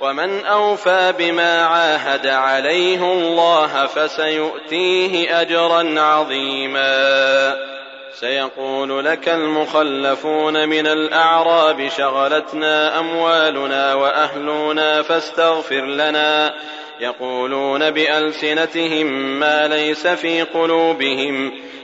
ومن أوفى بما عاهد عليه الله فسيؤتيه أجرا عظيما. سيقول لك المخلفون من الأعراب شغلتنا أموالنا وأهلنا فاستغفر لنا. يقولون بألسنتهم ما ليس في قلوبهم.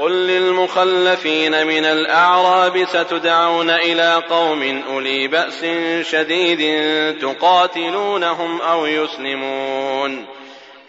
قل للمخلفين من الأعراب ستدعون إلى قوم أولي بأس شديد تقاتلونهم أو يسلمون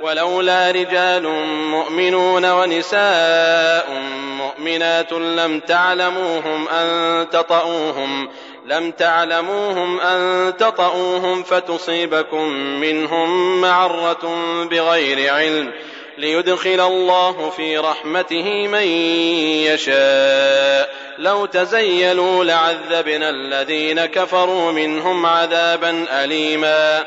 ولولا رجال مؤمنون ونساء مؤمنات لم تعلموهم أن تطؤوهم لم تعلموهم أن تطؤوهم فتصيبكم منهم معرة بغير علم ليدخل الله في رحمته من يشاء. لو تزيلوا لعذبنا الذين كفروا منهم عذابا أليما.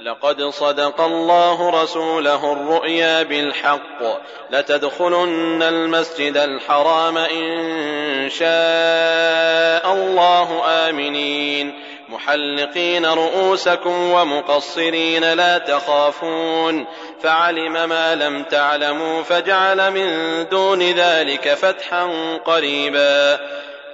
لقد صدق الله رسوله الرؤيا بالحق. لتدخلن المسجد الحرام إن شاء الله آمنين. محلقين رؤوسكم ومقصرين لا تخافون. فعلم ما لم تعلموا فجعل من دون ذلك فتحا قريبا.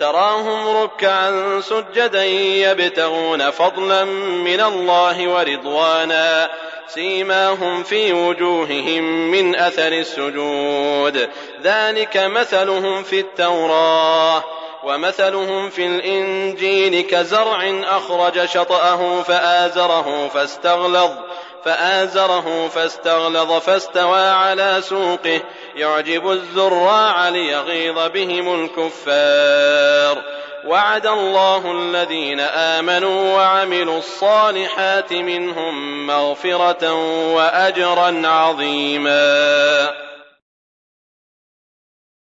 تراهم ركعا سجدا يبتغون فضلا من الله ورضوانا سيماهم في وجوههم من أثر السجود. ذلك مثلهم في التوراة ومثلهم في الإنجيل كزرع أخرج شطأه فآزره فاستغلظ. فآزره فاستغلظ فاستوى على سوقه. يعجب الزراع ليغيظ بهم الكفار. وعد الله الذين آمنوا وعملوا الصالحات منهم مغفرة وأجرا عظيما.